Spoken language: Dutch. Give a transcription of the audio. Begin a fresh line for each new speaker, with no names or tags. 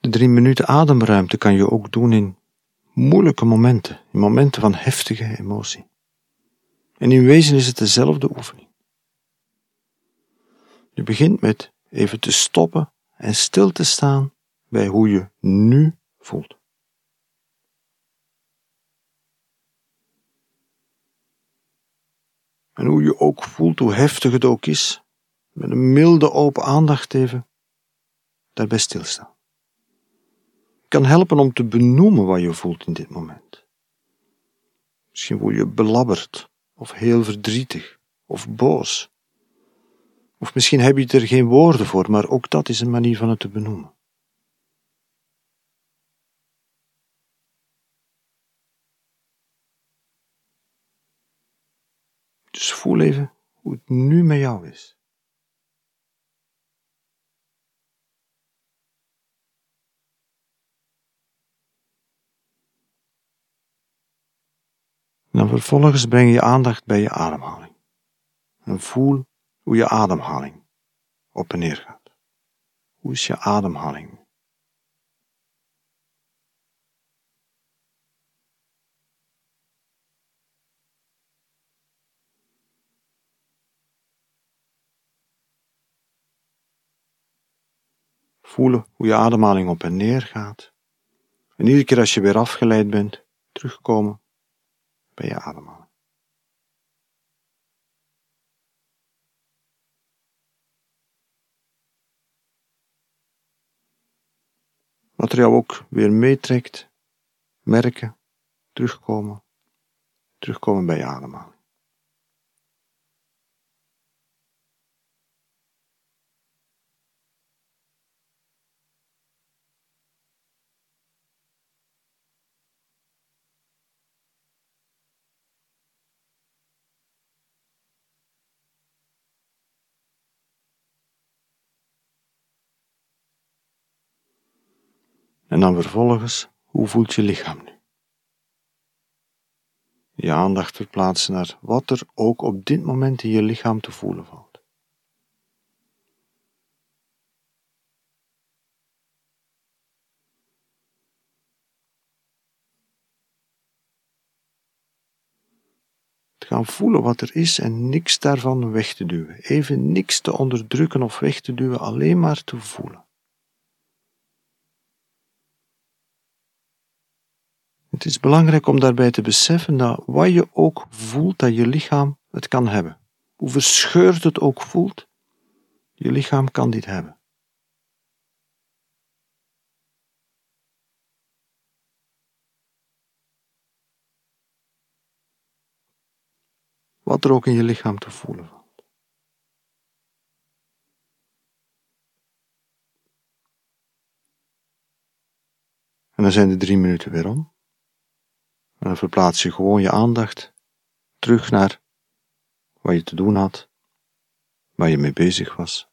De drie minuten ademruimte kan je ook doen in moeilijke momenten, in momenten van heftige emotie. En in wezen is het dezelfde oefening. Je begint met even te stoppen en stil te staan bij hoe je nu voelt. En hoe je ook voelt, hoe heftig het ook is, met een milde open aandacht even daarbij stilstaan. Kan helpen om te benoemen wat je voelt in dit moment. Misschien voel je belabberd, of heel verdrietig, of boos. Of misschien heb je er geen woorden voor, maar ook dat is een manier van het te benoemen. Dus voel even hoe het nu met jou is. Dan vervolgens breng je aandacht bij je ademhaling. En voel hoe je ademhaling op en neer gaat. Hoe is je ademhaling? Voelen hoe je ademhaling op en neer gaat. En iedere keer als je weer afgeleid bent, terugkomen bij je ademhaling. Wat er jou ook weer meetrekt, merken, terugkomen, terugkomen bij je ademhaling. En dan vervolgens, hoe voelt je lichaam nu? Je aandacht verplaatsen naar wat er ook op dit moment in je lichaam te voelen valt. Te gaan voelen wat er is en niks daarvan weg te duwen. Even niks te onderdrukken of weg te duwen, alleen maar te voelen. Het is belangrijk om daarbij te beseffen dat wat je ook voelt, dat je lichaam het kan hebben. Hoe verscheurd het ook voelt, je lichaam kan dit hebben. Wat er ook in je lichaam te voelen valt. En dan zijn de drie minuten weer om. En verplaats je gewoon je aandacht terug naar wat je te doen had, waar je mee bezig was.